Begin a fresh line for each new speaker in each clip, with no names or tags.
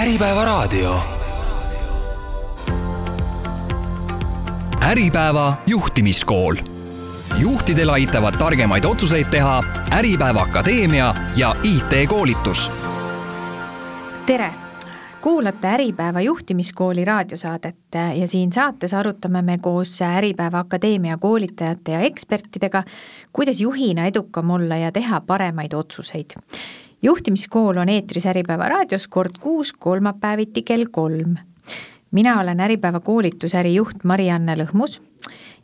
Äripäevaraadio.
Äripäeva juhtimiskool. juhtidel aitavad targemaid otsuseid teha Äripäeva Akadeemia ja IT-koolitus.
tere kuulate Äripäeva juhtimiskooli raadiosaadet ja siin saates arutame me koos Äripäeva Akadeemia koolitajate ja ekspertidega, kuidas juhina edukam olla ja teha paremaid otsuseid. Juhtimiskool on eetris Äripäeva raadios kord kuus kolmapäeviti kell kolm. mina olen Äripäeva koolitusäri juht Mari-Anne Lõhmus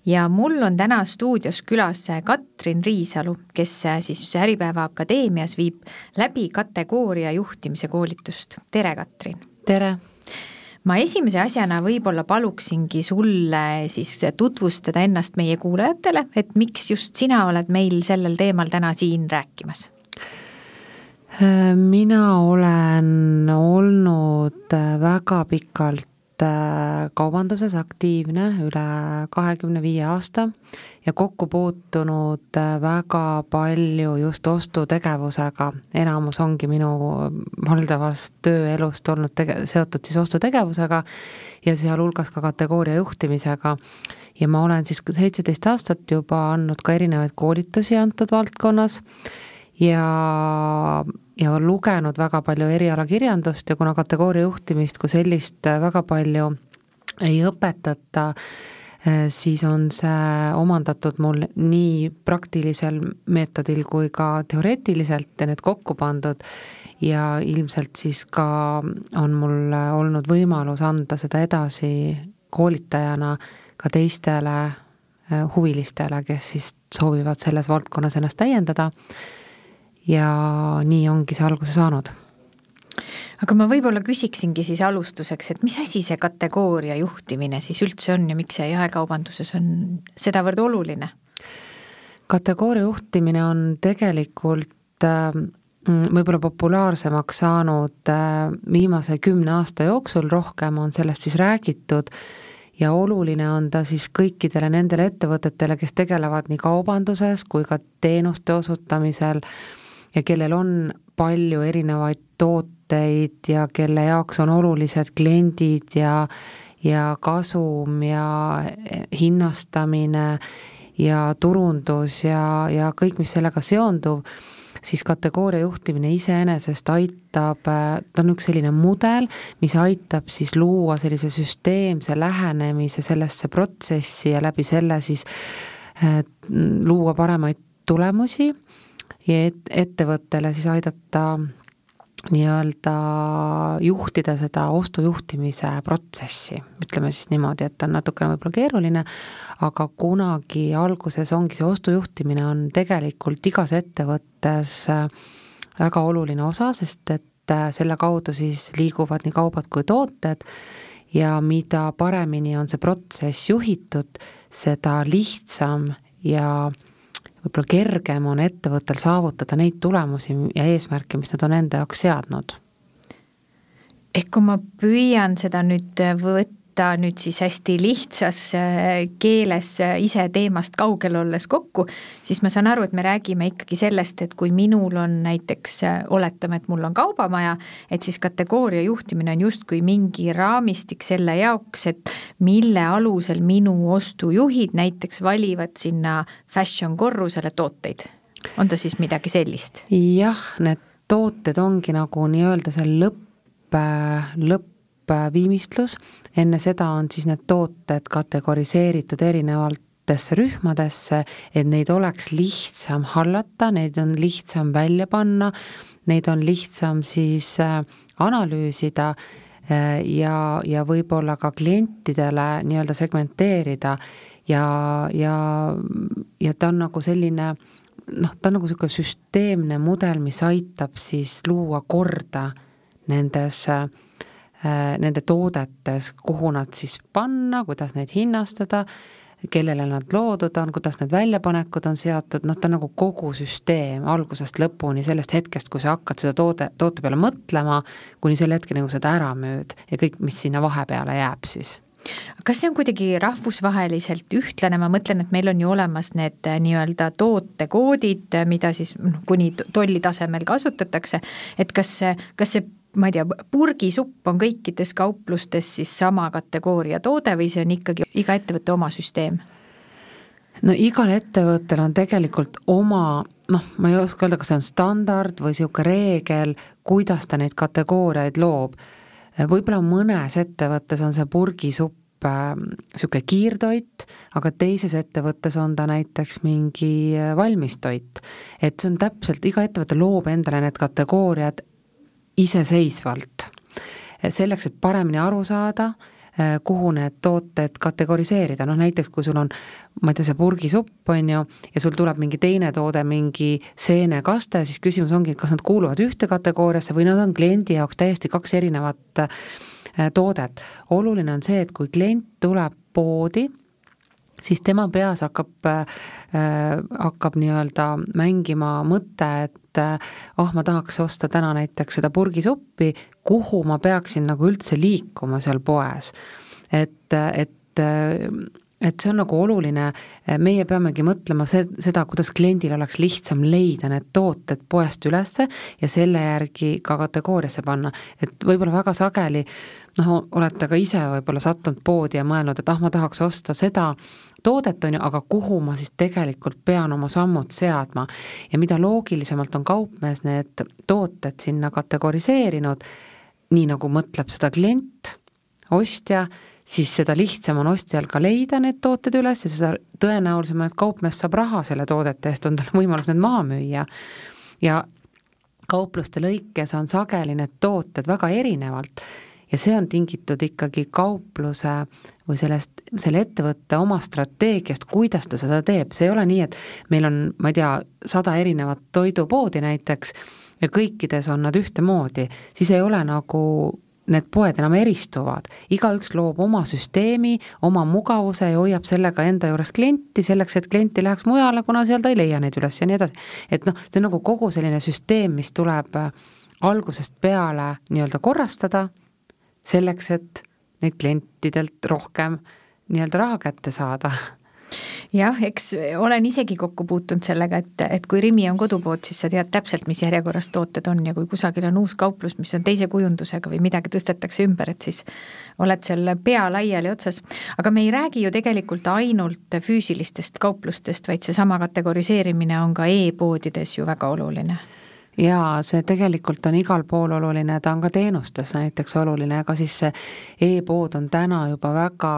ja mul on täna stuudios külas Katrin Riisalu, kes siis Äripäeva Akadeemias viib läbi kategooria juhtimise koolitust. tere, Katrin!
tere!
ma esimese asjana võib-olla paluksingi sulle siis tutvustada ennast meie kuulajatele, et miks just sina oled meil sellel teemal täna siin rääkimas?
Mina olen olnud väga pikalt Äh, kaubanduses aktiivne üle kahekümne viie aasta ja kokku puutunud äh, väga palju just ostutegevusega, enamus ongi minu valdavast tööelust olnud tege-, seotud siis ostutegevusega ja sealhulgas ka kategooria juhtimisega. ja ma olen siis seitseteist aastat juba andnud ka erinevaid koolitusi antud valdkonnas ja, ja lugenud väga palju erialakirjandust ja kuna kategooria juhtimist kui sellist väga palju ei õpetata, eh, siis on see omandatud mul nii praktilisel meetodil kui ka teoreetiliselt ja need kokku pandud. Ja ilmselt siis ka on mul olnud võimalus anda seda edasi koolitajana ka teistele huvilistele, kes siis soovivad selles valdkonnas ennast täiendada ja nii ongi see alguse saanud.
aga ma võib-olla küsiksingi siis alustuseks, et mis asi see kategooria juhtimine siis üldse on ja miks see jaekaubanduses on sedavõrd oluline?
kategooria juhtimine on tegelikult äh, võib-olla populaarsemaks saanud äh, viimase kümne aasta jooksul, rohkem on sellest siis räägitud ja oluline on ta siis kõikidele nendele ettevõtetele, kes tegelevad nii kaubanduses kui ka teenuste osutamisel ja kellel on palju erinevaid tooteid ja kelle jaoks on olulised kliendid ja ja kasum ja hinnastamine ja turundus ja, ja kõik, mis sellega seondub, siis kategooria juhtimine iseenesest aitab, ta on üks selline mudel, mis aitab siis luua sellise süsteemse lähenemise sellesse protsessi ja läbi selle siis äh, luua paremaid tulemusi et, ettevõttele siis aidata nii-öelda juhtida seda ostujuhtimise protsessi, ütleme siis niimoodi, et ta on natukene võib-olla keeruline, aga kunagi alguses ongi see ostujuhtimine on tegelikult igas ettevõttes äh, väga oluline osa, sest et äh, selle kaudu siis liiguvad nii kaubad kui tooted ja mida paremini on see protsess juhitud, seda lihtsam ja võib-olla kergem on ettevõttel saavutada neid tulemusi ja eesmärke, mis nad on enda jaoks seadnud.
ehk kui ma püüan seda nüüd võtta võtta nüüd siis hästi lihtsas äh, keeles äh, ise teemast kaugel olles kokku, siis ma saan aru, et me räägime ikkagi sellest, et kui minul on näiteks, äh, oletame, et mul on kaubamaja, et siis kategooria juhtimine on justkui mingi raamistik selle jaoks, et mille alusel minu ostujuhid näiteks valivad sinna fashion korrusele tooteid. on ta siis midagi sellist?
jah, need tooted ongi nagu nii-öelda see lõpp, lõpp lõppviimistlus, enne seda on siis need tooted kategoriseeritud erinevatesse rühmadesse, et neid oleks lihtsam hallata, neid on lihtsam välja panna, neid on lihtsam siis äh, analüüsida äh, ja, ja võib-olla ka klientidele nii-öelda segmenteerida. Ja, ja, ja ta on nagu selline noh, ta on nagu niisugune süsteemne mudel, mis aitab siis luua korda nendes äh, Äh, nende toodetes, kuhu nad siis panna, kuidas neid hinnastada, kellele nad loodud on, kuidas need väljapanekud on seatud, noh, ta on nagu kogu süsteem algusest lõpuni, sellest hetkest, kui sa hakkad seda toode, toote peale mõtlema, kuni selle hetkeni, kui seda ära müüd ja kõik, mis sinna vahepeale jääb siis.
Kas see on kuidagi rahvusvaheliselt ühtlane, ma mõtlen, et meil on ju olemas need äh, nii-öelda tootekoodid, mida siis noh, kuni tolli tasemel kasutatakse, et kas, kas see ma ei tea, purgisupp on kõikides kauplustes siis sama kategooria toode või see on ikkagi iga ettevõtte oma süsteem?
no igal ettevõttel on tegelikult oma noh, ma ei oska öelda, kas see on standard või niisugune reegel, kuidas ta neid kategooriaid loob. võib-olla mõnes ettevõttes on see purgisupp niisugune äh, kiirtoit, aga teises ettevõttes on ta näiteks mingi valmistoit. et see on täpselt, iga ettevõte loob endale need kategooriad iseseisvalt. selleks, et paremini aru saada, eh, kuhu need tooted kategoriseerida, noh näiteks kui sul on, ma ei tea, see purgisupp, on ju, ja sul tuleb mingi teine toode, mingi seenekaste, siis küsimus ongi, kas nad kuuluvad ühte kategooriasse või nad on kliendi jaoks täiesti kaks erinevat eh, toodet. oluline on see, et kui klient tuleb poodi, siis tema peas hakkab äh,, hakkab nii-öelda mängima mõte, et äh, oh, ma tahaks osta täna näiteks seda purgisuppi, kuhu ma peaksin nagu üldse liikuma seal poes. et, et äh, et see on nagu oluline, meie peamegi mõtlema see, seda, kuidas kliendil oleks lihtsam leida need tooted poest ülesse ja selle järgi ka kategooriasse panna, et võib-olla väga sageli noh, olete ka ise võib-olla sattunud poodi ja mõelnud, et ah, ma tahaks osta seda toodet, on ju, aga kuhu ma siis tegelikult pean oma sammud seadma. ja mida loogilisemalt on kaupmees need tooted sinna kategoriseerinud, nii nagu mõtleb seda klient, ostja siis seda lihtsam on ostjal ka leida need tooted üles ja seda tõenäolisem et kaupmees saab raha selle toodete eest, on tal võimalus need maha müüa. ja kaupluste lõikes on sageli need tooted väga erinevalt ja see on tingitud ikkagi kaupluse või sellest, selle ettevõtte oma strateegiast, kuidas ta seda teeb, see ei ole nii, et meil on, ma ei tea, sada erinevat toidupoodi näiteks ja kõikides on nad ühtemoodi, siis ei ole nagu need poed enam eristuvad, igaüks loob oma süsteemi, oma mugavuse ja hoiab sellega enda juures klienti, selleks et klient ei läheks mujale, kuna seal ta ei leia neid üles ja nii edasi. et noh, see on nagu kogu selline süsteem, mis tuleb äh, algusest peale nii-öelda korrastada, selleks et neid klientidelt rohkem nii-öelda raha kätte saada
jah, eks olen isegi kokku puutunud sellega, et, et kui Rimi on kodupood, siis sa tead täpselt, mis järjekorras tooted on ja kui kusagil on uus kauplus, mis on teise kujundusega või midagi tõstetakse ümber, et siis oled seal pea laiali otsas. aga me ei räägi ju tegelikult ainult füüsilistest kauplustest, vaid seesama kategoriseerimine on ka e-poodides ju väga oluline
jaa, see tegelikult on igal pool oluline, ta on ka teenustes näiteks oluline, aga siis see e-pood on täna juba väga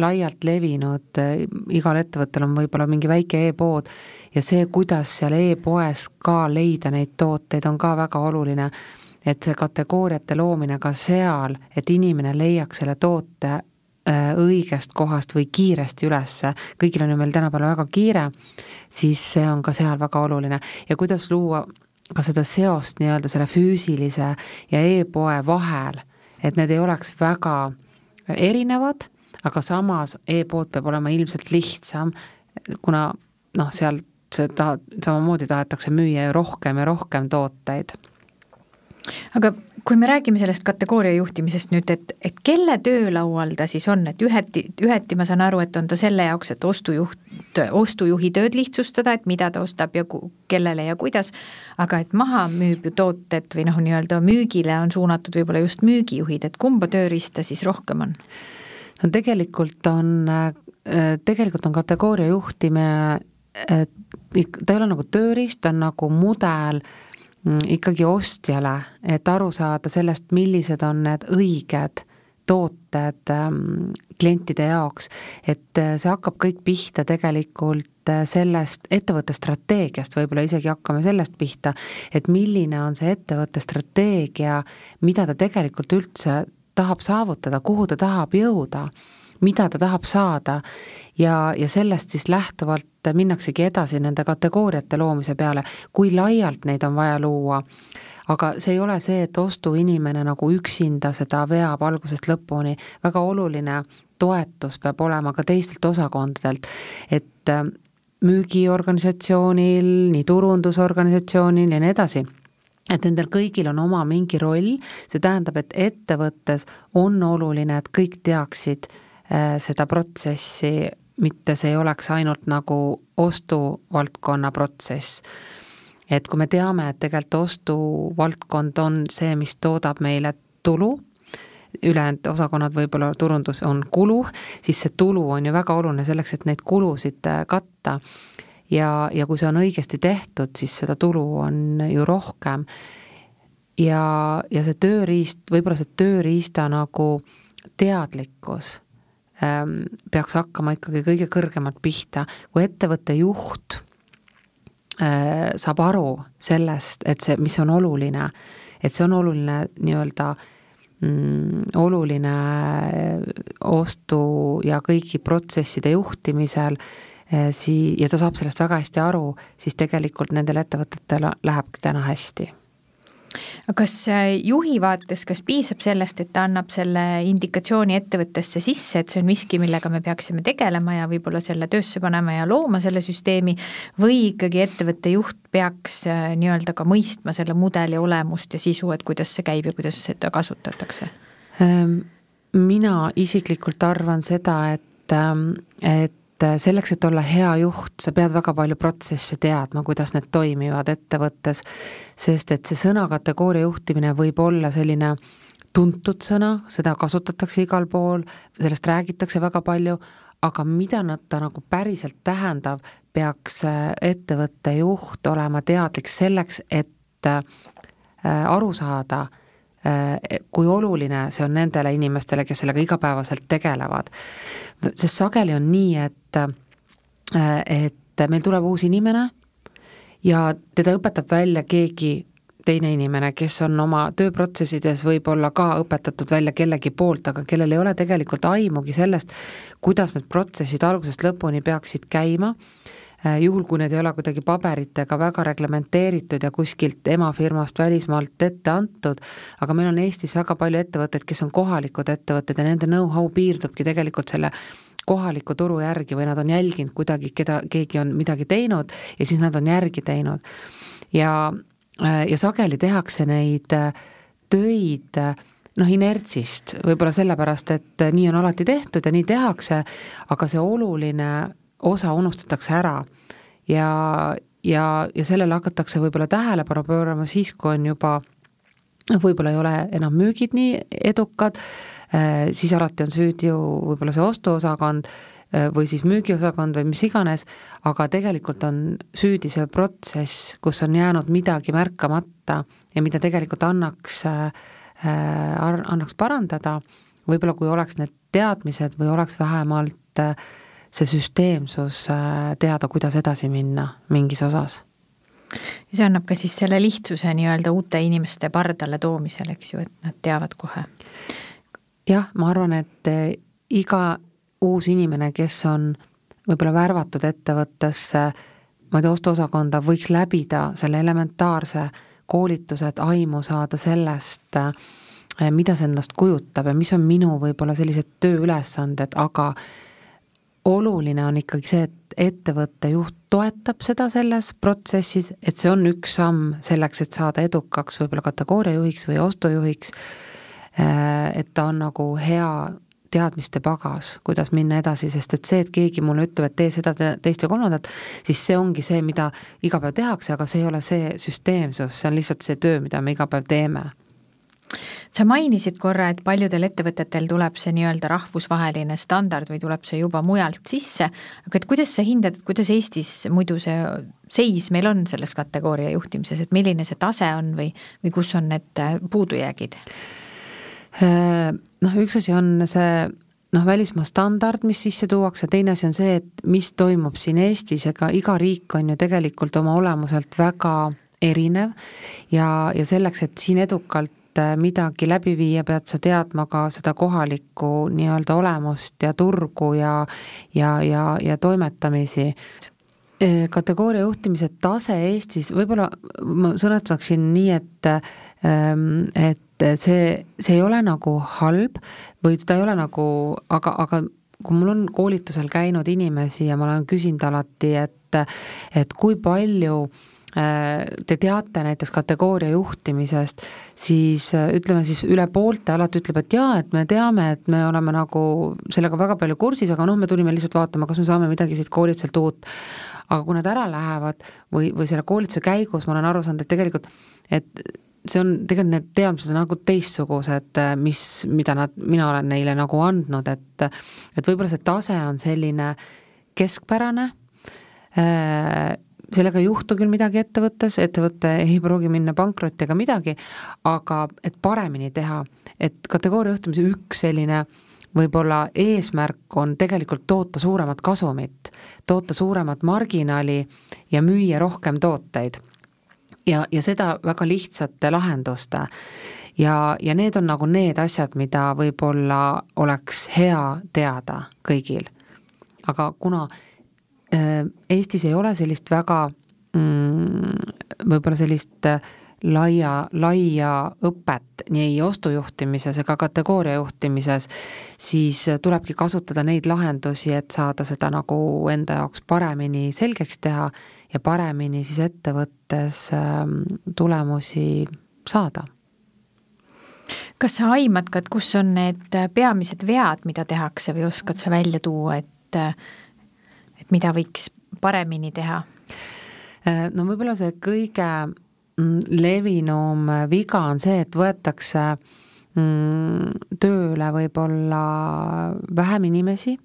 laialt levinud, igal ettevõttel on võib-olla mingi väike e-pood ja see, kuidas seal e-poes ka leida neid tooteid, on ka väga oluline. et see kategooriate loomine ka seal, et inimene leiaks selle toote äh, õigest kohast või kiiresti ülesse, kõigil on ju meil tänapäeval väga kiire, siis see on ka seal väga oluline ja kuidas luua ka seda seost nii-öelda selle füüsilise ja e-poe vahel, et need ei oleks väga erinevad aga samas e-pood peab olema ilmselt lihtsam, kuna noh, sealt seda samamoodi tahetakse müüa ju rohkem ja rohkem tooteid.
aga kui me räägime sellest kategooria juhtimisest nüüd, et, et kelle töölaual ta siis on, et üheti, üheti ma saan aru, et on ta selle jaoks, et ostujuht, ostujuhi tööd lihtsustada, et mida ta ostab ja kellele ja kuidas, aga et maha müüb ju tooted või noh, nii-öelda müügile on suunatud võib-olla just müügijuhid, et kumba tööriista siis rohkem on?
no tegelikult on, äh, tegelikult on kategooria juhtimine, ta ei ole nagu tööriist, ta on nagu mudel mm, ikkagi ostjale, et aru saada sellest, millised on need õiged tooted ähm, klientide jaoks, et äh, see hakkab kõik pihta tegelikult äh, sellest ettevõtte strateegiast, võib-olla isegi hakkame sellest pihta, et milline on see ettevõtte strateegia, mida ta tegelikult üldse tahab saavutada, kuhu ta tahab jõuda, mida ta tahab saada ja, ja sellest siis lähtuvalt minnaksegi edasi nende kategooriate loomise peale, kui laialt neid on vaja luua. Aga see ei ole see, et ostuinimene nagu üksinda seda veab algusest lõpuni, väga oluline toetus peab olema ka teistelt osakondadelt, et äh, müügiorganisatsioonil, nii turundusorganisatsioonil ja nii edasi. Et nendel kõigil on oma mingi roll, see tähendab, et ettevõttes on oluline, et kõik teaksid äh, seda protsessi, mitte see ei oleks ainult nagu ostuvaldkonna protsess. et kui me teame, et tegelikult ostuvaldkond on see, mis toodab meile tulu, ülejäänud osakonnad võib-olla turundus on kulu, siis see tulu on ju väga oluline selleks, et neid kulusid äh, katta. ja, ja kui see on õigesti tehtud, siis seda tulu on ju rohkem. ja, ja see tööriist, võib-olla see tööriista nagu teadlikkus peaks hakkama ikkagi kõige kõrgemalt pihta, kui ettevõtte juht äh, saab aru sellest, et see, mis on oluline, et see on oluline nii-öelda mm, oluline ostu ja kõigi protsesside juhtimisel, äh, sii-, ja ta saab sellest väga hästi aru, siis tegelikult nendel ettevõtetel lähebki täna hästi
kas äh, juhi vaates, kas piisab sellest, et ta annab selle indikatsiooni ettevõttesse sisse, et see on miski, millega me peaksime tegelema ja võib-olla selle töösse panema ja looma selle süsteemi, või ikkagi ettevõtte juht peaks äh, nii-öelda ka mõistma selle mudeli olemust ja sisu, et kuidas see käib ja kuidas seda kasutatakse?
Ähm, mina isiklikult arvan seda, et, ähm, et et äh, selleks, et olla hea juht, sa pead väga palju protsesse teadma, kuidas need toimivad ettevõttes, sest et see sõnakategooria juhtimine võib olla selline tuntud sõna, seda kasutatakse igal pool, sellest räägitakse väga palju, aga mida nad ta nagu päriselt tähendab, peaks äh, ettevõtte juht olema teadlik selleks, et äh, aru saada kui oluline see on nendele inimestele, kes sellega igapäevaselt tegelevad. sest sageli on nii, et, äh, et meil tuleb uus inimene ja teda õpetab välja keegi teine inimene, kes on oma tööprotsessides võib-olla ka õpetatud välja kellegi poolt, aga kellel ei ole tegelikult aimugi sellest, kuidas need protsessid algusest lõpuni peaksid käima Äh, juhul, kui need ei ole kuidagi paberitega väga reglementeeritud ja kuskilt emafirmast välismaalt ette antud, aga meil on Eestis väga palju ettevõtteid, kes on kohalikud ettevõtted ja nende know-how piirdubki tegelikult selle kohaliku turu järgi või nad on jälginud kuidagi, keda, keegi on midagi teinud ja siis nad on järgi teinud. ja, äh, ja sageli tehakse neid äh, töid noh, inertsist, võib-olla sellepärast, et nii on alati tehtud ja nii tehakse, aga see oluline osa unustatakse ära. Ja, ja, ja sellele hakatakse võib-olla tähelepanu pöörama siis, kui on juba võib-olla ei ole enam müügid nii edukad, äh, siis alati on süüdi ju võib-olla see ostuosakond äh, või siis müügiosakond või mis iganes, aga tegelikult on süüdi see protsess, kus on jäänud midagi märkamata ja mida tegelikult annaks, äh, annaks parandada, võib-olla kui oleks need teadmised või oleks vähemalt äh, see süsteemsus äh, teada, kuidas edasi minna mingis osas.
ja see annab ka siis selle lihtsuse nii-öelda uute inimeste pardale toomisel, eks ju, et nad teavad kohe.
jah, ma arvan, et äh, iga uus inimene, kes on võib-olla värvatud ettevõttesse, ma ei tea, ostuosakonda, võiks läbida selle elementaarse koolituse, et aimu saada sellest, äh, mida see endast kujutab ja mis on minu võib-olla sellised tööülesanded, aga oluline on ikkagi see, et ettevõtte juht toetab seda selles protsessis, et see on üks samm selleks, et saada edukaks võib-olla kategooria juhiks või ostujuhiks, äh, et ta on nagu hea teadmiste pagas, kuidas minna edasi, sest et see, et keegi mulle ütleb, et tee seda, teist ja kolmandat, siis see ongi see, mida iga päev tehakse, aga see ei ole see süsteemsus, see on lihtsalt see töö, mida me iga päev teeme
sa mainisid korra, et paljudel ettevõtetel tuleb see nii-öelda rahvusvaheline standard või tuleb see juba mujalt sisse, aga et kuidas sa hindad, et kuidas Eestis muidu see seis meil on selles kategooria juhtimises, et milline see tase on või, või kus on need äh, puudujäägid?
Noh, üks asi on see noh, välismaa standard, mis sisse tuuakse, teine asi on see, et mis toimub siin Eestis, ega iga riik on ju tegelikult oma olemuselt väga erinev ja, ja selleks, et siin edukalt et midagi läbi viia, pead sa teadma ka seda kohalikku nii-öelda olemust ja turgu ja ja, ja, ja toimetamisi. kategooria juhtimise tase Eestis, võib-olla ma sõnastaksin nii, et ähm, et see, see ei ole nagu halb või ta ei ole nagu, aga, aga kui mul on koolitusel käinud inimesi ja ma olen küsinud alati, et et kui palju te teate näiteks kategooria juhtimisest, siis ütleme siis üle poolte alati ütleb, et jaa, et me teame, et me oleme nagu sellega väga palju kursis, aga noh, me tulime lihtsalt vaatama, kas me saame midagi siit koolituselt uut. aga kui nad ära lähevad või, või selle koolituse käigus ma olen aru saanud, et tegelikult, et see on, tegelikult need teadmised on nagu teistsugused, mis, mida nad, mina olen neile nagu andnud, et et võib-olla see tase on selline keskpärane äh,, sellega ei juhtu küll midagi ettevõttes, ettevõte ei pruugi minna pankrotti ega midagi, aga et paremini teha, et kategooria juhtimise üks selline võib-olla eesmärk on tegelikult toota suuremat kasumit, toota suuremat marginaali ja müüa rohkem tooteid. ja, ja seda väga lihtsate lahenduste ja, ja need on nagu need asjad, mida võib-olla oleks hea teada kõigil. aga kuna Eestis ei ole sellist väga mm, võib-olla sellist äh, laia, laia õpet nii ostujuhtimises ega kategooria juhtimises, siis tulebki kasutada neid lahendusi, et saada seda nagu enda jaoks paremini selgeks teha ja paremini siis ettevõttes ähm, tulemusi saada.
Kas sa aimad ka, et kus on need peamised vead, mida tehakse või oskad sa välja tuua, et mida võiks paremini teha?
Äh, no võib-olla see kõige mm, levinum viga on see, et võetakse mm, tööle võib-olla vähem inimesi,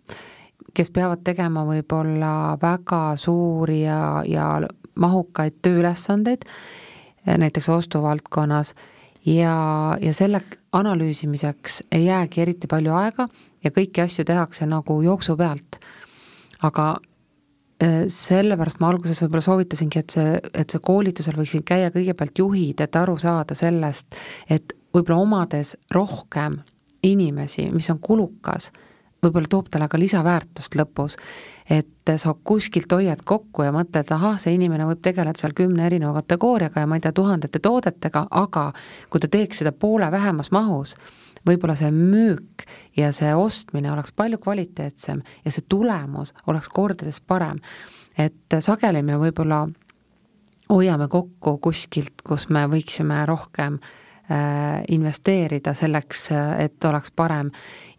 kes peavad tegema võib-olla väga suuri ja, ja mahukaid tööülesandeid, näiteks ostuvaldkonnas, ja, ja selle analüüsimiseks ei jäägi eriti palju aega ja kõiki asju tehakse nagu jooksu pealt. aga Äh, sellepärast ma alguses võib-olla soovitasingi, et see, et see koolitusel võiksid käia kõigepealt juhid, et aru saada sellest, et võib-olla omades rohkem inimesi, mis on kulukas, võib-olla toob talle ka lisaväärtust lõpus. et sa kuskilt hoiad kokku ja mõtled, ahah, see inimene võib tegeleda seal kümne erineva kategooriaga ja ma ei tea, tuhandete toodetega, aga kui ta teeks seda poole vähemas mahus, võib-olla see müük ja see ostmine oleks palju kvaliteetsem ja see tulemus oleks kordades parem. et sageli me võib-olla hoiame kokku kuskilt, kus me võiksime rohkem äh, investeerida selleks, et oleks parem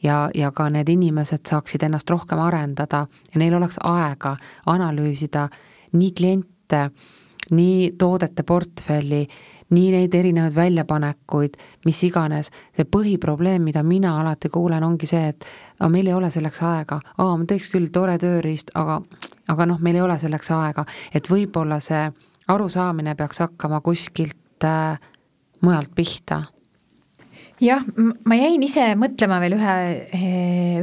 ja, ja ka need inimesed saaksid ennast rohkem arendada ja neil oleks aega analüüsida nii kliente, nii toodete portfelli nii neid erinevaid väljapanekuid, mis iganes, see põhiprobleem, mida mina alati kuulen, ongi see, et aga meil ei ole selleks aega, aa, ma teeks küll tore tööriist, aga, aga noh, meil ei ole selleks aega, et võib-olla see arusaamine peaks hakkama kuskilt äh, mujalt pihta
jah, ma jäin ise mõtlema veel ühe,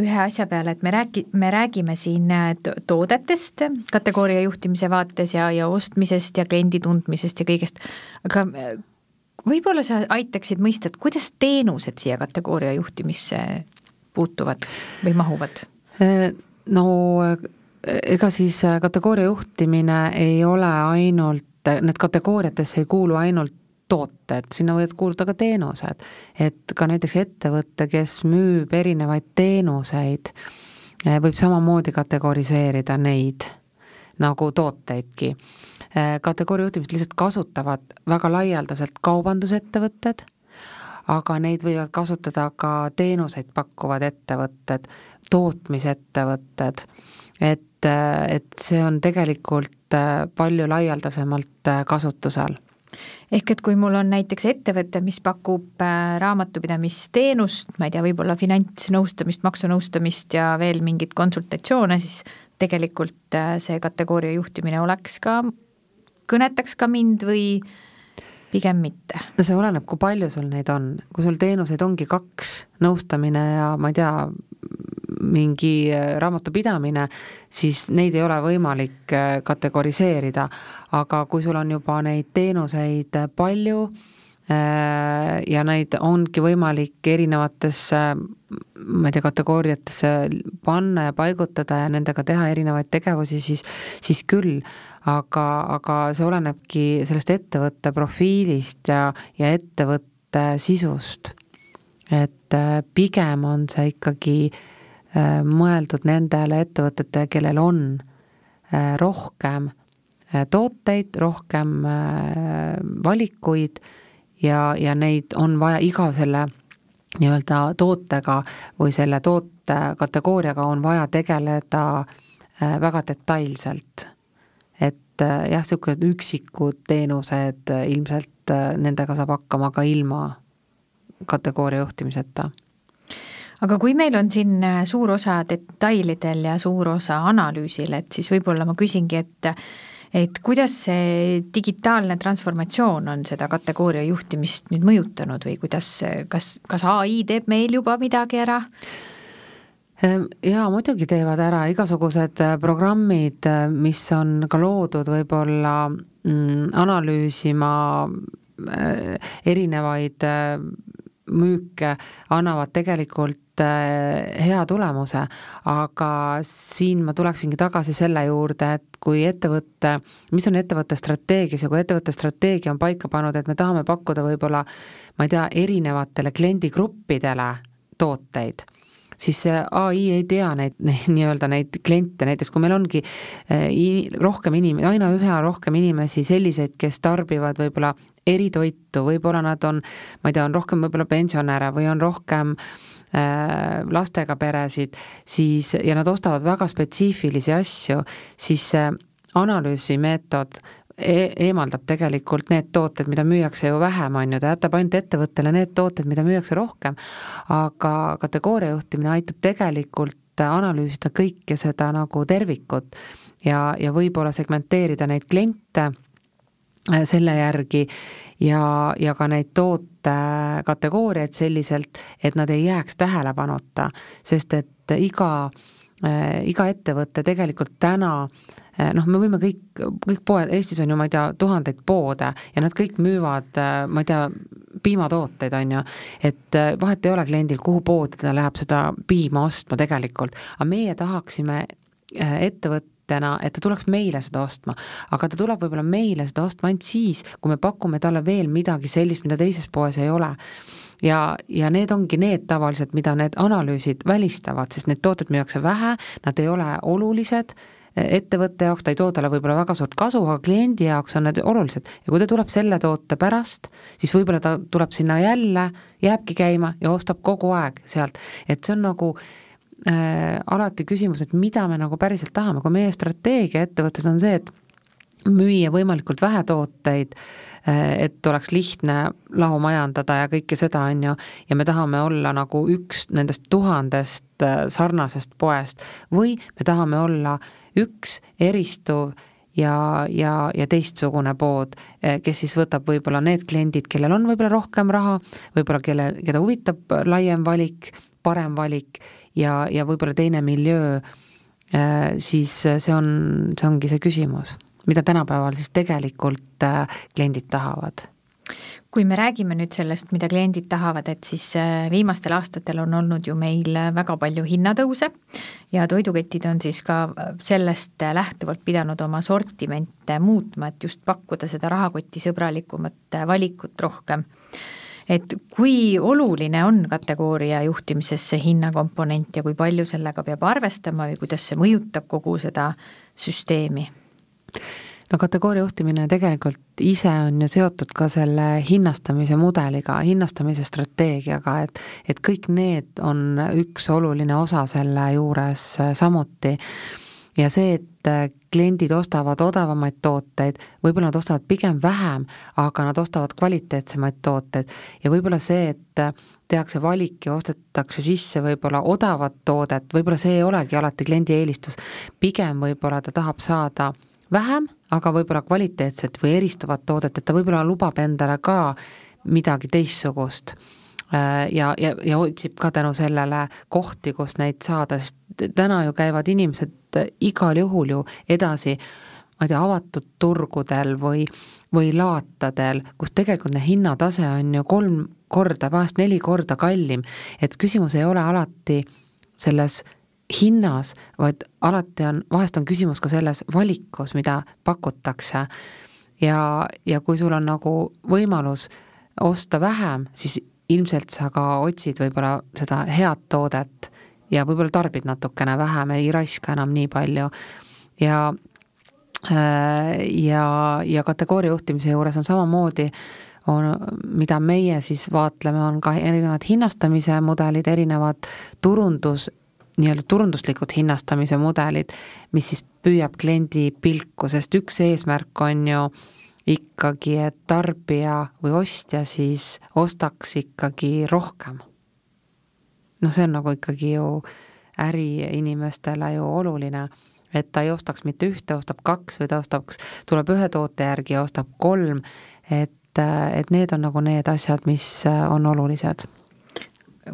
ühe asja peale, et me räägi-, me räägime siin äh, toodetest kategooria juhtimise vaates ja, ja ostmisest ja kliendi tundmisest ja kõigest, aga äh, võib-olla sa aitaksid mõista, et kuidas teenused siia kategooria juhtimisse puutuvad või mahuvad?
Äh, no ega siis kategooria juhtimine ei ole ainult, need kategooriatesse ei kuulu ainult tooted, sinna võivad kuuluda ka teenused. et ka näiteks ettevõte, kes müüb erinevaid teenuseid, eh, võib samamoodi kategoriseerida neid nagu tooteidki. Eh, kategooria juhtimist lihtsalt kasutavad väga laialdaselt kaubandusettevõtted, aga neid võivad kasutada ka teenuseid pakkuvad ettevõtted, tootmisettevõtted, et, eh, et see on tegelikult palju laialdasemalt kasutusel
ehk et kui mul on näiteks ettevõte, mis pakub äh, raamatupidamisteenust, ma ei tea, võib-olla finantsnõustamist, maksunõustamist ja veel mingeid konsultatsioone, siis tegelikult äh, see kategooria juhtimine oleks ka, kõnetaks ka mind või pigem mitte?
no see oleneb, kui palju sul neid on, kui sul teenuseid ongi kaks, nõustamine ja ma ei tea, mingi äh, raamatupidamine, siis neid ei ole võimalik äh, kategoriseerida. aga kui sul on juba neid teenuseid äh, palju ja neid ongi võimalik erinevatesse, ma ei tea, kategooriatesse panna ja paigutada ja nendega teha erinevaid tegevusi, siis, siis küll, aga, aga see olenebki sellest ettevõtte profiilist ja, ja ettevõtte sisust. et pigem on see ikkagi äh, mõeldud nendele ettevõtetele, kellel on äh, rohkem tooteid, rohkem valikuid ja, ja neid on vaja iga selle nii-öelda tootega või selle tootekategooriaga on vaja tegeleda väga detailselt. et jah, niisugused üksikud teenused ilmselt nendega saab hakkama ka ilma kategooria juhtimiseta
aga kui meil on siin äh, suur osa detailidel ja suur osa analüüsil, et siis võib-olla ma küsingi, et et kuidas see digitaalne transformatsioon on seda kategooria juhtimist nüüd mõjutanud või kuidas, kas, kas ai teeb meil juba midagi ära?
Ehm, jaa, muidugi teevad ära igasugused äh, programmid, äh, mis on ka loodud võib-olla mm, analüüsima erinevaid müüke, annavad tegelikult hea tulemuse, aga siin ma tuleksingi tagasi selle juurde, et kui ettevõte, mis on ettevõtte strateegias ja kui ettevõtte strateegia on paika pannud, et me tahame pakkuda võib-olla ma ei tea, erinevatele kliendigruppidele tooteid siis see ai ei tea neid, neid nii-öelda neid kliente, näiteks kui meil ongi eh, rohkem inim-, aina üha rohkem inimesi selliseid, kes tarbivad võib-olla eritoitu, võib-olla nad on, ma ei tea, on rohkem võib-olla pensionäre või on rohkem äh, lastega peresid, siis, ja nad ostavad väga spetsiifilisi asju, siis see analüüsimeetod e eemaldab tegelikult need tooted, mida müüakse ju vähem, on ju, ta jätab ainult ettevõttele need tooted, mida müüakse rohkem, aga kategooria juhtimine aitab tegelikult analüüsida kõike seda nagu tervikut ja, ja võib-olla segmenteerida neid kliente äh, selle järgi. Ja, ja ka neid tootekategooriaid selliselt, et nad ei jääks tähelepanuta, sest et iga, äh, iga ettevõte tegelikult täna äh, noh, me võime kõik, kõik poed, Eestis on ju, ma ei tea, tuhandeid poode ja nad kõik müüvad, eh, ma ei tea, piimatooteid, on ju, et vahet ei ole kliendil, kuhu poodi ta läheb seda piima ostma tegelikult, aga meie tahaksime ettevõttena, et ta tuleks meile seda ostma, aga ta tuleb võib-olla meile seda ostma ainult siis, kui me pakume talle veel midagi sellist, mida teises poes ei ole. Ja, ja need ongi need tavaliselt, mida need analüüsid välistavad, sest need tooted müüakse vähe, nad ei ole olulised ettevõtte jaoks, ta ei too talle võib-olla väga suurt kasu, aga kliendi jaoks on need olulised. ja kui ta tuleb selle toote pärast, siis võib-olla ta tuleb sinna jälle, jääbki käima ja ostab kogu aeg sealt, et see on nagu äh, alati küsimus, et mida me nagu päriselt tahame, kui meie strateegia ettevõttes on see, et müüa võimalikult vähe tooteid äh,, et oleks lihtne lahu majandada ja kõike seda, on ju, ja me tahame olla nagu üks nendest tuhandest eh, sarnasest poest või me tahame olla üks eristuv ja, ja, ja teistsugune pood, eh, kes siis võtab võib-olla need kliendid, kellel on võib-olla rohkem raha, võib-olla kelle, keda huvitab laiem valik, parem valik ja, ja võib-olla teine miljöö, siis see on, see ongi see küsimus mida tänapäeval siis tegelikult äh, kliendid tahavad
kui me räägime nüüd sellest, mida kliendid tahavad, et siis äh, viimastel aastatel on olnud ju meil väga palju hinnatõuse ja toiduketid on siis ka äh, sellest lähtuvalt pidanud oma sortimente muutma, et just pakkuda seda rahakotisõbralikumat valikut rohkem. Et kui oluline on kategooria juhtimises see hinnakomponent ja kui palju sellega peab arvestama või kuidas see mõjutab kogu seda süsteemi?
no kategooria juhtimine tegelikult ise on ju seotud ka selle hinnastamise mudeliga, hinnastamise strateegiaga, et et kõik need on üks oluline osa selle juures samuti. Ja see, et kliendid ostavad odavamaid tooteid, võib-olla nad ostavad pigem vähem, aga nad ostavad kvaliteetsemaid tooteid. Ja võib-olla see, et tehakse valik ja ostetakse sisse võib-olla odavat toodet, võib-olla see ei olegi alati kliendi eelistus, pigem võib-olla ta tahab saada vähem, aga võib-olla kvaliteetset või eristuvat toodet, et ta võib-olla lubab endale ka midagi teistsugust. Äh, ja, ja, ja otsib ka tänu sellele kohti, kus neid saada, sest täna ju käivad inimesed igal juhul ju edasi, ma ei tea, avatud turgudel või, või laatadel, kus tegelikult hinnatase on ju kolm korda, vahest neli korda kallim, et küsimus ei ole alati selles hinnas, vaid alati on, vahest on küsimus ka selles valikus, mida pakutakse. ja, ja kui sul on nagu võimalus osta vähem, siis ilmselt sa ka otsid võib-olla seda head toodet ja võib-olla tarbid natukene vähem, ei raiska enam nii palju. ja ja, ja kategooria juhtimise juures on samamoodi on, mida meie siis vaatleme, on ka erinevad hinnastamise mudelid, erinevad turundus, nii-öelda turunduslikud hinnastamise mudelid, mis siis püüab kliendi pilku, sest üks eesmärk on ju ikkagi, et tarbija või ostja siis ostaks ikkagi rohkem. Noh, see on nagu ikkagi ju äriinimestele ju oluline, et ta ei ostaks mitte ühte, ostab kaks või ta ostaks, tuleb ühe toote järgi ja ostab kolm, et, et need on nagu need asjad, mis on olulised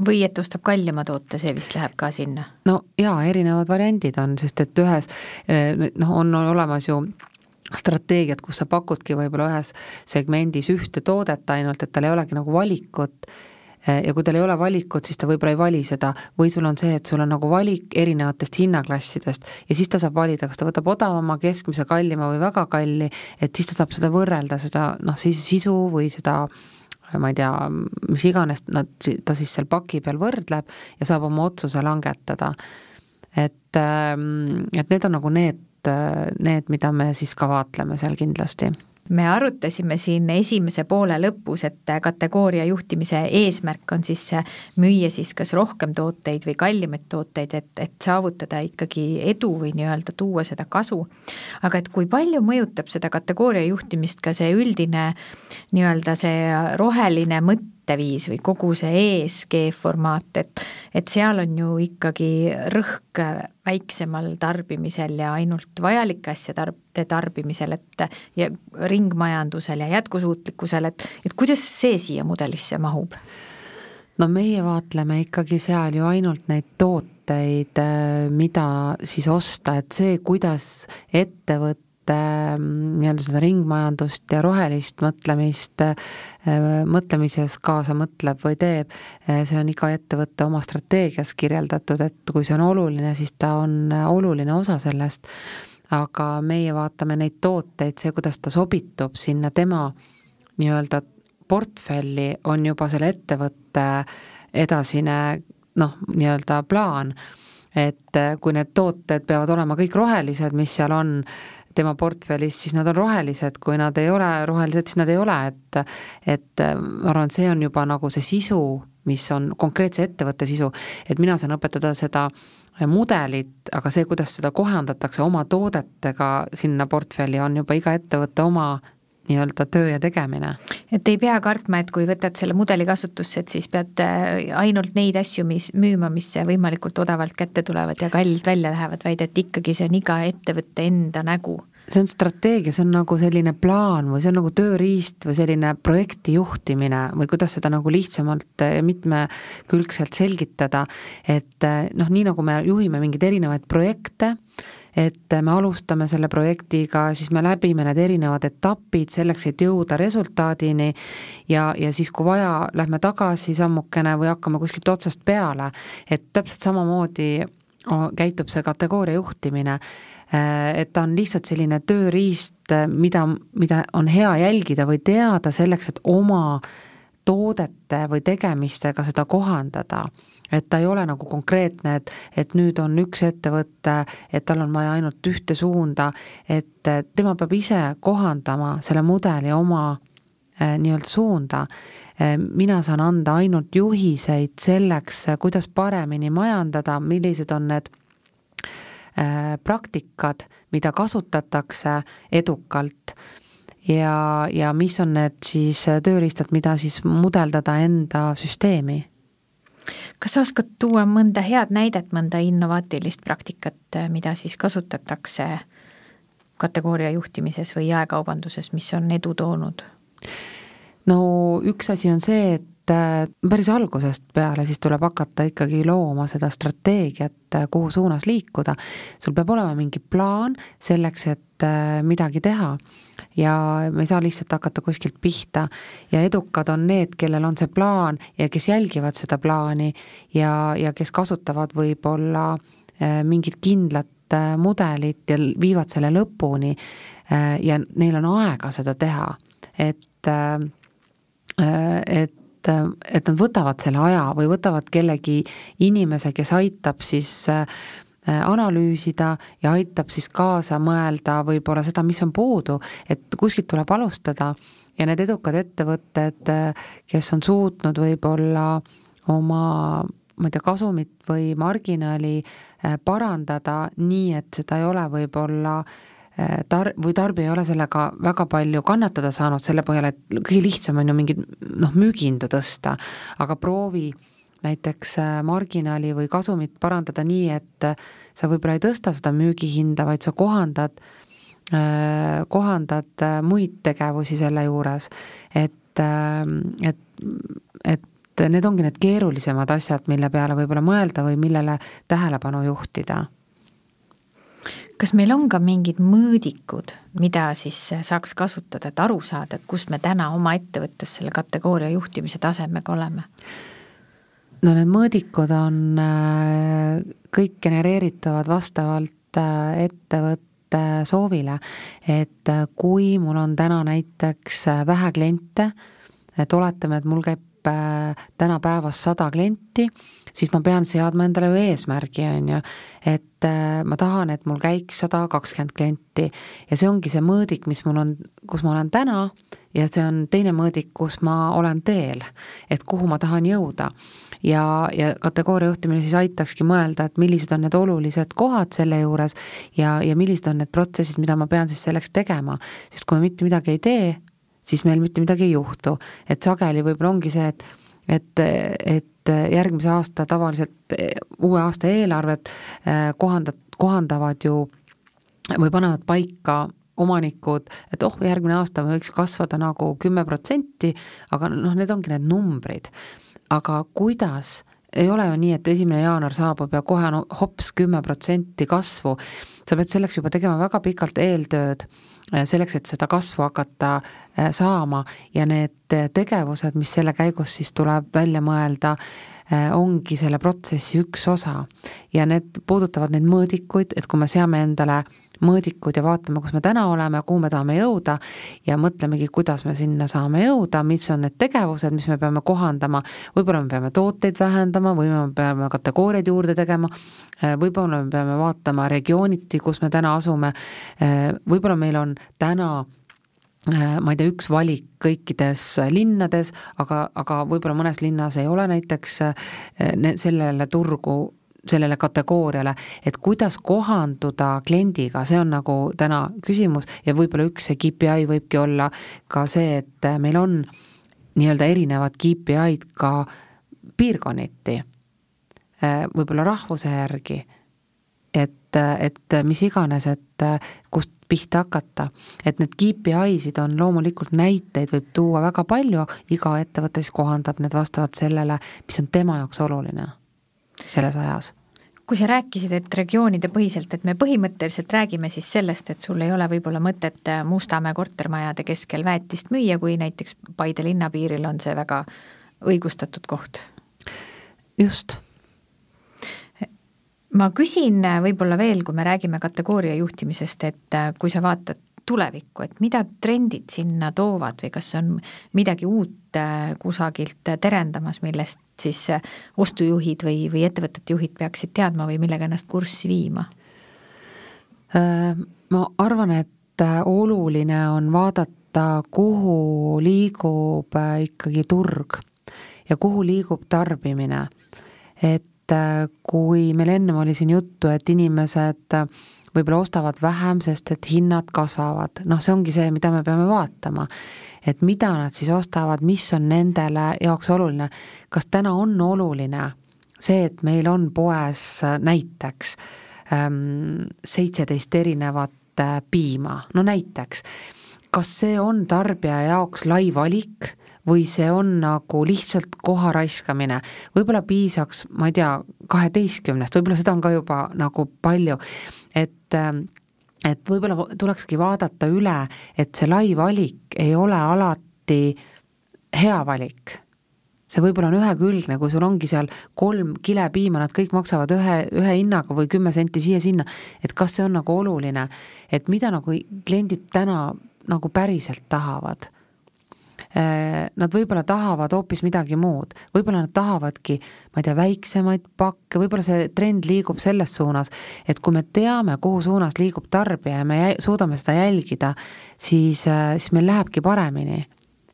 või et ostab kallima toote, see vist läheb ka sinna?
no jaa, erinevad variandid on, sest et ühes noh, on olemas ju strateegiad, kus sa pakudki võib-olla ühes segmendis ühte toodet ainult, et tal ei olegi nagu valikut ja kui tal ei ole valikut, siis ta võib-olla ei vali seda või sul on see, et sul on nagu valik erinevatest hinnaklassidest ja siis ta saab valida, kas ta võtab odavama, keskmise, kallima või väga kalli, et siis ta saab seda võrrelda, seda noh, siis sisu või seda ma ei tea, mis iganes nad, ta siis seal paki peal võrdleb ja saab oma otsuse langetada. et, ähm, et need on nagu need, need, mida me siis ka vaatleme seal kindlasti
me arutasime siin esimese poole lõpus, et kategooria juhtimise eesmärk on siis müüa siis kas rohkem tooteid või kallimaid tooteid, et, et saavutada ikkagi edu või nii-öelda tuua seda kasu. aga et kui palju mõjutab seda kategooria juhtimist ka see üldine nii-öelda see roheline mõte, mõtteviis või kogu see ESG formaat, et, et seal on ju ikkagi rõhk väiksemal tarbimisel ja ainult vajalike asjade tarb-, tarbimisel, et ja ringmajandusel ja jätkusuutlikkusel, et, et kuidas see siia mudelisse mahub?
no meie vaatleme ikkagi seal ju ainult neid tooteid, mida siis osta, et see, kuidas ettevõte Mm, nii-öelda seda ringmajandust ja rohelist mõtlemist äh, mõtlemises kaasa mõtleb või teeb, äh, see on iga ettevõtte oma strateegias kirjeldatud, et kui see on oluline, siis ta on oluline osa sellest, aga meie vaatame neid tooteid, see, kuidas ta sobitub sinna tema nii-öelda portfelli, on juba selle ettevõtte edasine noh, nii-öelda plaan. Et äh, kui need tooted peavad olema kõik rohelised, mis seal on, tema portfellis, siis nad on rohelised, kui nad ei ole rohelised, siis nad ei ole, et et ma arvan, et see on juba nagu see sisu, mis on konkreetse ettevõtte sisu, et mina saan õpetada seda mudelit, aga see, kuidas seda kohandatakse oma toodetega sinna portfelli, on juba iga ettevõtte oma nii-öelda töö ja tegemine.
et ei pea kartma, et kui võtad selle mudeli kasutusse, et siis pead äh, ainult neid asju, mis müüma, mis võimalikult odavalt kätte tulevad ja kallilt välja lähevad, vaid et ikkagi see on iga ettevõtte enda nägu
see on strateegia, see on nagu selline plaan või see on nagu tööriist või selline projekti juhtimine või kuidas seda nagu lihtsamalt ja mitmekülgselt selgitada, et äh, noh, nii nagu me juhime mingeid erinevaid projekte, et me alustame selle projektiga, siis me läbime need erinevad etapid selleks, et jõuda resultaadini ja, ja siis, kui vaja, lähme tagasi sammukene või hakkame kuskilt otsast peale, et täpselt samamoodi käitub see kategooria juhtimine, et ta on lihtsalt selline tööriist, mida, mida on hea jälgida või teada selleks, et oma toodete või tegemistega seda kohandada et ta ei ole nagu konkreetne, et, et nüüd on üks ettevõte, et tal on vaja ainult ühte suunda, et tema peab ise kohandama selle mudeli oma eh, nii-öelda suunda eh,. mina saan anda ainult juhiseid selleks, kuidas paremini majandada, millised on need eh, praktikad, mida kasutatakse edukalt ja, ja mis on need siis tööriistad, mida siis mudeldada enda süsteemi
kas sa oskad tuua mõnda head näidet, mõnda innovaatilist praktikat, mida siis kasutatakse kategooria juhtimises või jaekaubanduses, mis on edu toonud?
no üks asi on see, et äh, päris algusest peale siis tuleb hakata ikkagi looma seda strateegiat, äh, kuhu suunas liikuda. sul peab olema mingi plaan selleks, et äh, midagi teha. Ja me ei saa lihtsalt hakata kuskilt pihta. Ja edukad on need, kellel on see plaan ja kes jälgivad seda plaani ja, ja kes kasutavad võib-olla äh, mingit kindlat äh, mudelit ja viivad selle lõpuni äh, ja neil on aega seda teha, et, et et nad võtavad selle aja või võtavad kellegi inimese, kes aitab siis analüüsida ja aitab siis kaasa mõelda võib-olla seda, mis on puudu, et kuskilt tuleb alustada ja need edukad ettevõtted, kes on suutnud võib-olla oma ma ei tea, kasumit või marginaali äh, parandada nii, et seda ei ole võib-olla äh, tar-, või tarbija ei ole sellega väga palju kannatada saanud selle põhjal, et kõige lihtsam on ju mingit noh, müügihindu tõsta, aga proovi näiteks äh, marginaali või kasumit parandada nii, et sa võib-olla ei tõsta seda müügihinda, vaid sa kohandad äh, Äh, kohandad äh, muid tegevusi selle juures, et, ähm, et, et need ongi need keerulisemad asjad, mille peale võib-olla mõelda või millele tähelepanu juhtida.
Kas meil on ka mingid mõõdikud, mida siis saaks kasutada, et aru saada, kus me täna oma ettevõttes selle kategooria juhtimise tasemega oleme?
no need mõõdikud on äh, kõik genereeritavad vastavalt ettevõtte Äh, soovile, et äh, kui mul on täna näiteks äh, vähe kliente, et oletame, et mul käib täna päevas sada klienti, siis ma pean seadma endale ju eesmärgi, on ju, et ma tahan, et mul käiks sada kakskümmend klienti. Ja see ongi see mõõdik, mis mul on, kus ma olen täna ja see on teine mõõdik, kus ma olen teel, et kuhu ma tahan jõuda. ja, ja kategooria juhtimine siis aitakski mõelda, et millised on need olulised kohad selle juures ja, ja millised on need protsessid, mida ma pean siis selleks tegema, sest kui me mitte midagi ei tee, siis meil mitte midagi ei juhtu, et sageli võib-olla ongi see, et et, et järgmise aasta tavaliselt uue aasta eelarvet eh, kohandad, kohandavad ju või panevad paika omanikud, et oh, järgmine aasta võiks kasvada nagu kümme protsenti, aga noh, need ongi need numbrid. aga kuidas, ei ole ju nii, et esimene jaanuar saabub ja kohe on hops kümme protsenti kasvu, sa pead selleks juba tegema väga pikalt eeltööd, eh, selleks, et seda kasvu hakata eh, saama ja need tegevused, mis selle käigus siis tuleb välja mõelda, ongi selle protsessi üks osa. ja need puudutavad neid mõõdikuid, et kui me seame endale mõõdikud ja vaatame, kus me täna oleme, kuhu me tahame jõuda ja mõtlemegi, kuidas me sinna saame jõuda, mis on need tegevused, mis me peame kohandama, võib-olla me peame tooteid vähendama või me peame kategooriaid juurde tegema, võib-olla me peame vaatama regiooniti, kus me täna asume, võib-olla meil on täna ma ei tea, üks valik kõikides linnades, aga, aga võib-olla mõnes linnas ei ole näiteks sellele turgu sellele kategooriale, et kuidas kohanduda kliendiga, see on nagu täna küsimus ja võib-olla üks see KPI võibki olla ka see, et meil on nii-öelda erinevad KPI-d ka piirkonniti, võib-olla rahvuse järgi, et, et mis iganes, et kust pihta hakata. et need KPI-sid on loomulikult näiteid võib tuua väga palju, iga ettevõte siis kohandab need vastavalt sellele, mis on tema jaoks oluline selles ajas
kui sa rääkisid, et regioonide põhiselt, et me põhimõtteliselt räägime siis sellest, et sul ei ole võib-olla mõtet Mustamäe kortermajade keskel väetist müüa, kui näiteks Paide linnapiiril on see väga õigustatud koht?
just.
ma küsin võib-olla veel, kui me räägime kategooria juhtimisest, et kui sa vaatad tulevikku, et mida trendid sinna toovad või kas on midagi uut äh, kusagilt terendamas, millest siis äh, ostujuhid või, või ettevõtete juhid peaksid teadma või millega ennast kurssi viima?
Äh, ma arvan, et oluline on vaadata, kuhu liigub ikkagi turg ja kuhu liigub tarbimine. et kui meil ennem oli siin juttu, et inimesed võib-olla ostavad vähem, sest et hinnad kasvavad, noh, see ongi see, mida me peame vaatama. et mida nad siis ostavad, mis on nendele jaoks oluline, kas täna on oluline see, et meil on poes näiteks ähm, seitseteist erinevat äh, piima, no näiteks, kas see on tarbija jaoks lai valik või see on nagu lihtsalt koha raiskamine. võib-olla piisaks, ma ei tea, kaheteistkümnest, võib-olla seda on ka juba nagu palju, et et võib-olla tulekski vaadata üle, et see lai valik ei ole alati hea valik. see võib-olla on ühekülgne, kui sul ongi seal kolm kilepiima, nad kõik maksavad ühe, ühe hinnaga või kümme senti siia-sinna, et kas see on nagu oluline, et mida nagu kliendid täna nagu päriselt tahavad nad võib-olla tahavad hoopis midagi muud, võib-olla nad tahavadki, ma ei tea, väiksemaid pakke, võib-olla see trend liigub selles suunas, et kui me teame, kuhu suunas liigub tarbija ja me suudame seda jälgida, siis, siis meil lähebki paremini.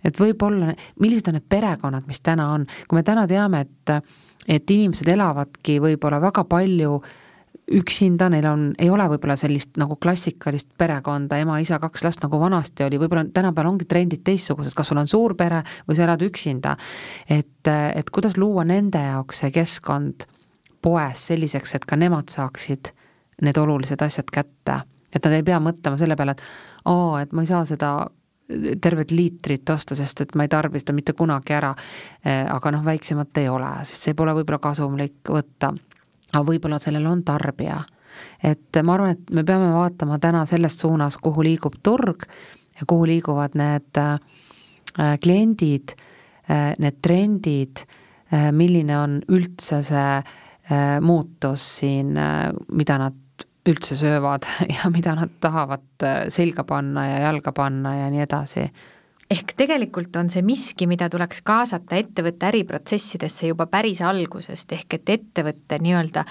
Et võib-olla, millised on need perekonnad, mis täna on, kui me täna teame, et et inimesed elavadki võib-olla väga palju üksinda, neil on, ei ole võib-olla sellist nagu klassikalist perekonda, ema, isa, kaks last, nagu vanasti oli, võib-olla tänapäeval ongi trendid teistsugused, kas sul on suur pere või sa elad üksinda. et, et kuidas luua nende jaoks see keskkond poes selliseks, et ka nemad saaksid need olulised asjad kätte. et nad ei pea mõtlema selle peale, et aa, et ma ei saa seda tervet liitrit osta, sest et ma ei tarbi seda mitte kunagi ära. Aga noh, väiksemat ei ole, sest see pole võib-olla kasumlik võtta. Aga võib-olla sellel on tarbija. et ma arvan, et me peame vaatama täna selles suunas, kuhu liigub turg ja kuhu liiguvad need äh, kliendid, äh, need trendid, äh, milline on üldse see muutus siin, mida nad üldse söövad ja mida nad tahavad selga panna ja jalga panna ja nii edasi.
Ehk tegelikult on see miski, mida tuleks kaasata ettevõtte äriprotsessidesse juba päris algusest, ehk et ettevõtte nii-öelda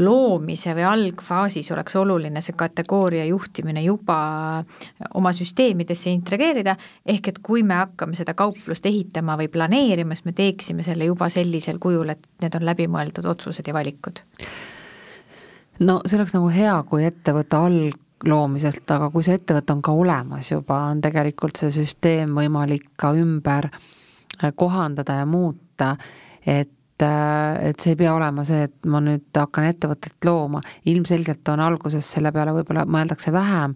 loomise või algfaasis oleks oluline see kategooria juhtimine juba oma süsteemidesse integreerida, ehk et kui me hakkame seda kauplust ehitama või planeerima, siis me teeksime selle juba sellisel kujul, et need on läbimõeldud otsused ja valikud.
No see oleks nagu hea, kui ettevõtte algloomiselt, aga kui see ettevõte on ka olemas juba, on tegelikult see süsteem võimalik ka ümber äh, kohandada ja muuta, et äh, et see ei pea olema see, et ma nüüd hakkan ettevõtet looma, ilmselgelt on alguses selle peale võib-olla mõeldakse vähem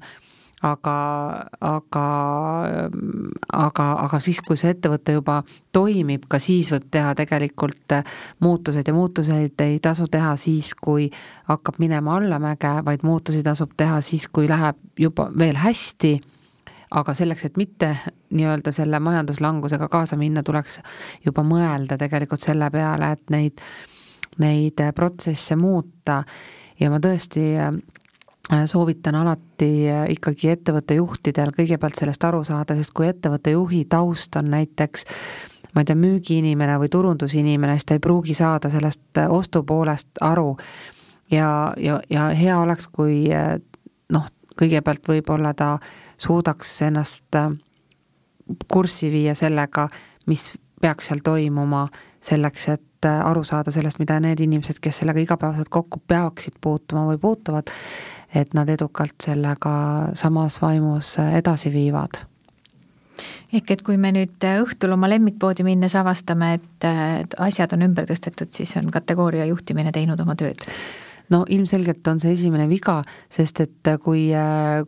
aga, aga, aga, aga siis, kui see ettevõte juba toimib, ka siis võib teha tegelikult muutused ja muutuseid ei tasu teha siis, kui hakkab minema allamäge, vaid muutusi tasub teha siis, kui läheb juba veel hästi, aga selleks, et mitte nii-öelda selle majanduslangusega kaasa minna, tuleks juba mõelda tegelikult selle peale, et neid, neid protsesse muuta. Ja ma tõesti Äh, soovitan alati äh, ikkagi ettevõtte juhtidel kõigepealt sellest aru saada, sest kui ettevõtte juhi taust on näiteks ma ei tea, müügiinimene või turundusinimene, siis ta ei pruugi saada sellest äh, ostupoolest aru. ja, ja, ja hea oleks, kui noh, kõigepealt võib-olla ta suudaks ennast kurssi viia sellega, mis peaks seal toimuma, selleks et aru saada sellest, mida need inimesed, kes sellega igapäevaselt kokku peaksid puutuma või puutuvad, et nad edukalt sellega samas vaimus edasi viivad
ehk et kui me nüüd õhtul oma lemmikpoodi minnes avastame, et asjad on ümber tõstetud, siis on kategooria juhtimine teinud oma tööd?
no ilmselgelt on see esimene viga, sest et kui,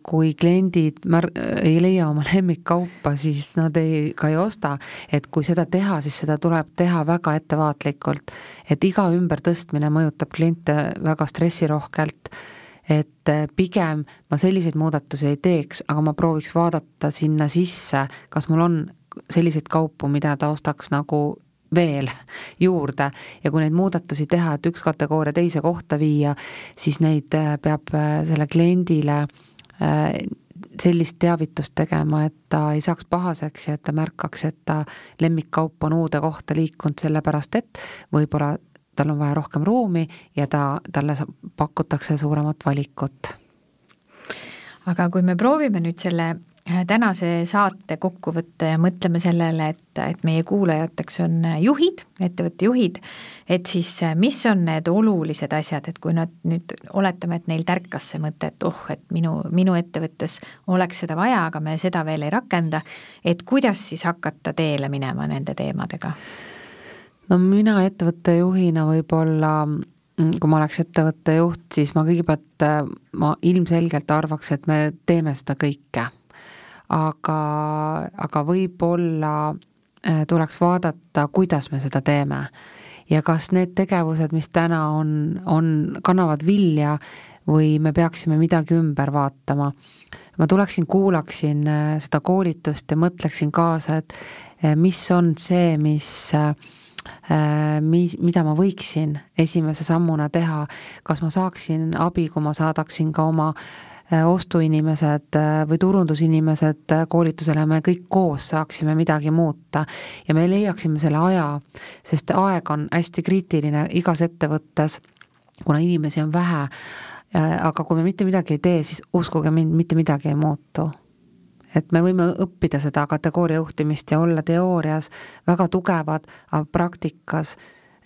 kui kliendid mär-, ei leia oma lemmikkaupa, siis nad ei, ka ei osta. et kui seda teha, siis seda tuleb teha väga ettevaatlikult. et iga ümbertõstmine mõjutab kliente väga stressirohkelt et pigem ma selliseid muudatusi ei teeks, aga ma prooviks vaadata sinna sisse, kas mul on selliseid kaupu, mida ta ostaks nagu veel juurde. Ja kui neid muudatusi teha, et üks kategooria teise kohta viia, siis neid äh, peab äh, selle kliendile äh, sellist teavitust tegema, et ta ei saaks pahaseks ja et ta märkaks, et ta lemmikkaup on uude kohta liikunud, sellepärast et võib-olla tal on vaja rohkem ruumi ja ta, talle pakutakse suuremat valikut.
aga kui me proovime nüüd selle Äh, tänase saate kokku võtta ja mõtleme sellele, et, et meie kuulajateks on juhid, ettevõtte juhid, et siis äh, mis on need olulised asjad, et kui nad nüüd, oletame, et neil tärkas see mõte, et oh, et minu, minu ettevõttes oleks seda vaja, aga me seda veel ei rakenda, et kuidas siis hakata teele minema nende teemadega?
No mina ettevõtte juhina võib-olla mm, kui ma oleks ettevõtte juht, siis ma kõigepealt, äh, ma ilmselgelt arvaks, et me teeme seda kõike aga, aga võib-olla äh, tuleks vaadata, kuidas me seda teeme. ja kas need tegevused, mis täna on, on, kannavad vilja või me peaksime midagi ümber vaatama. ma tuleksin, kuulaksin äh, seda koolitust ja mõtleksin kaasa, et äh, mis on see, mis mis, mida ma võiksin esimese sammuna teha, kas ma saaksin abi, kui ma saadaksin ka oma ostuinimesed või turundusinimesed koolitusele, me kõik koos saaksime midagi muuta ja me leiaksime selle aja, sest aeg on hästi kriitiline igas ettevõttes, kuna inimesi on vähe, aga kui me mitte midagi ei tee, siis uskuge mind, mitte midagi ei muutu et me võime õppida seda kategooria juhtimist ja olla teoorias väga tugevad, aga praktikas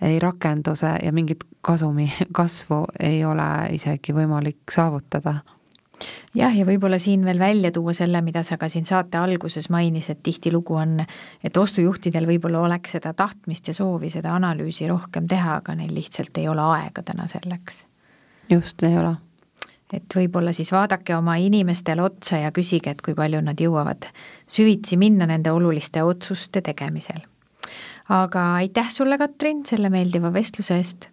ei rakendu see ja mingit kasumi kasvu ei ole isegi võimalik saavutada
jah, ja võib-olla siin veel välja tuua selle, mida sa ka siin saate alguses mainisid, et tihtilugu on, et ostujuhtidel võib-olla oleks seda tahtmist ja soovi seda analüüsi rohkem teha, aga neil lihtsalt ei ole aega täna selleks.
just, ei ole
et võib-olla siis vaadake oma inimestele otsa ja küsige, et kui palju nad jõuavad süvitsi minna nende oluliste otsuste tegemisel. aga aitäh sulle, Katrin, selle meeldiva vestluse eest.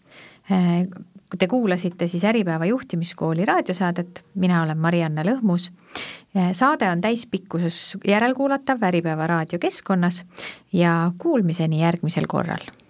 Te kuulasite siis Äripäeva juhtimiskooli raadiosaadet, mina olen Marianne Lõhmus. saade on täispikkuses järelkuulatav Äripäeva raadiokeskkonnas ja kuulmiseni järgmisel korral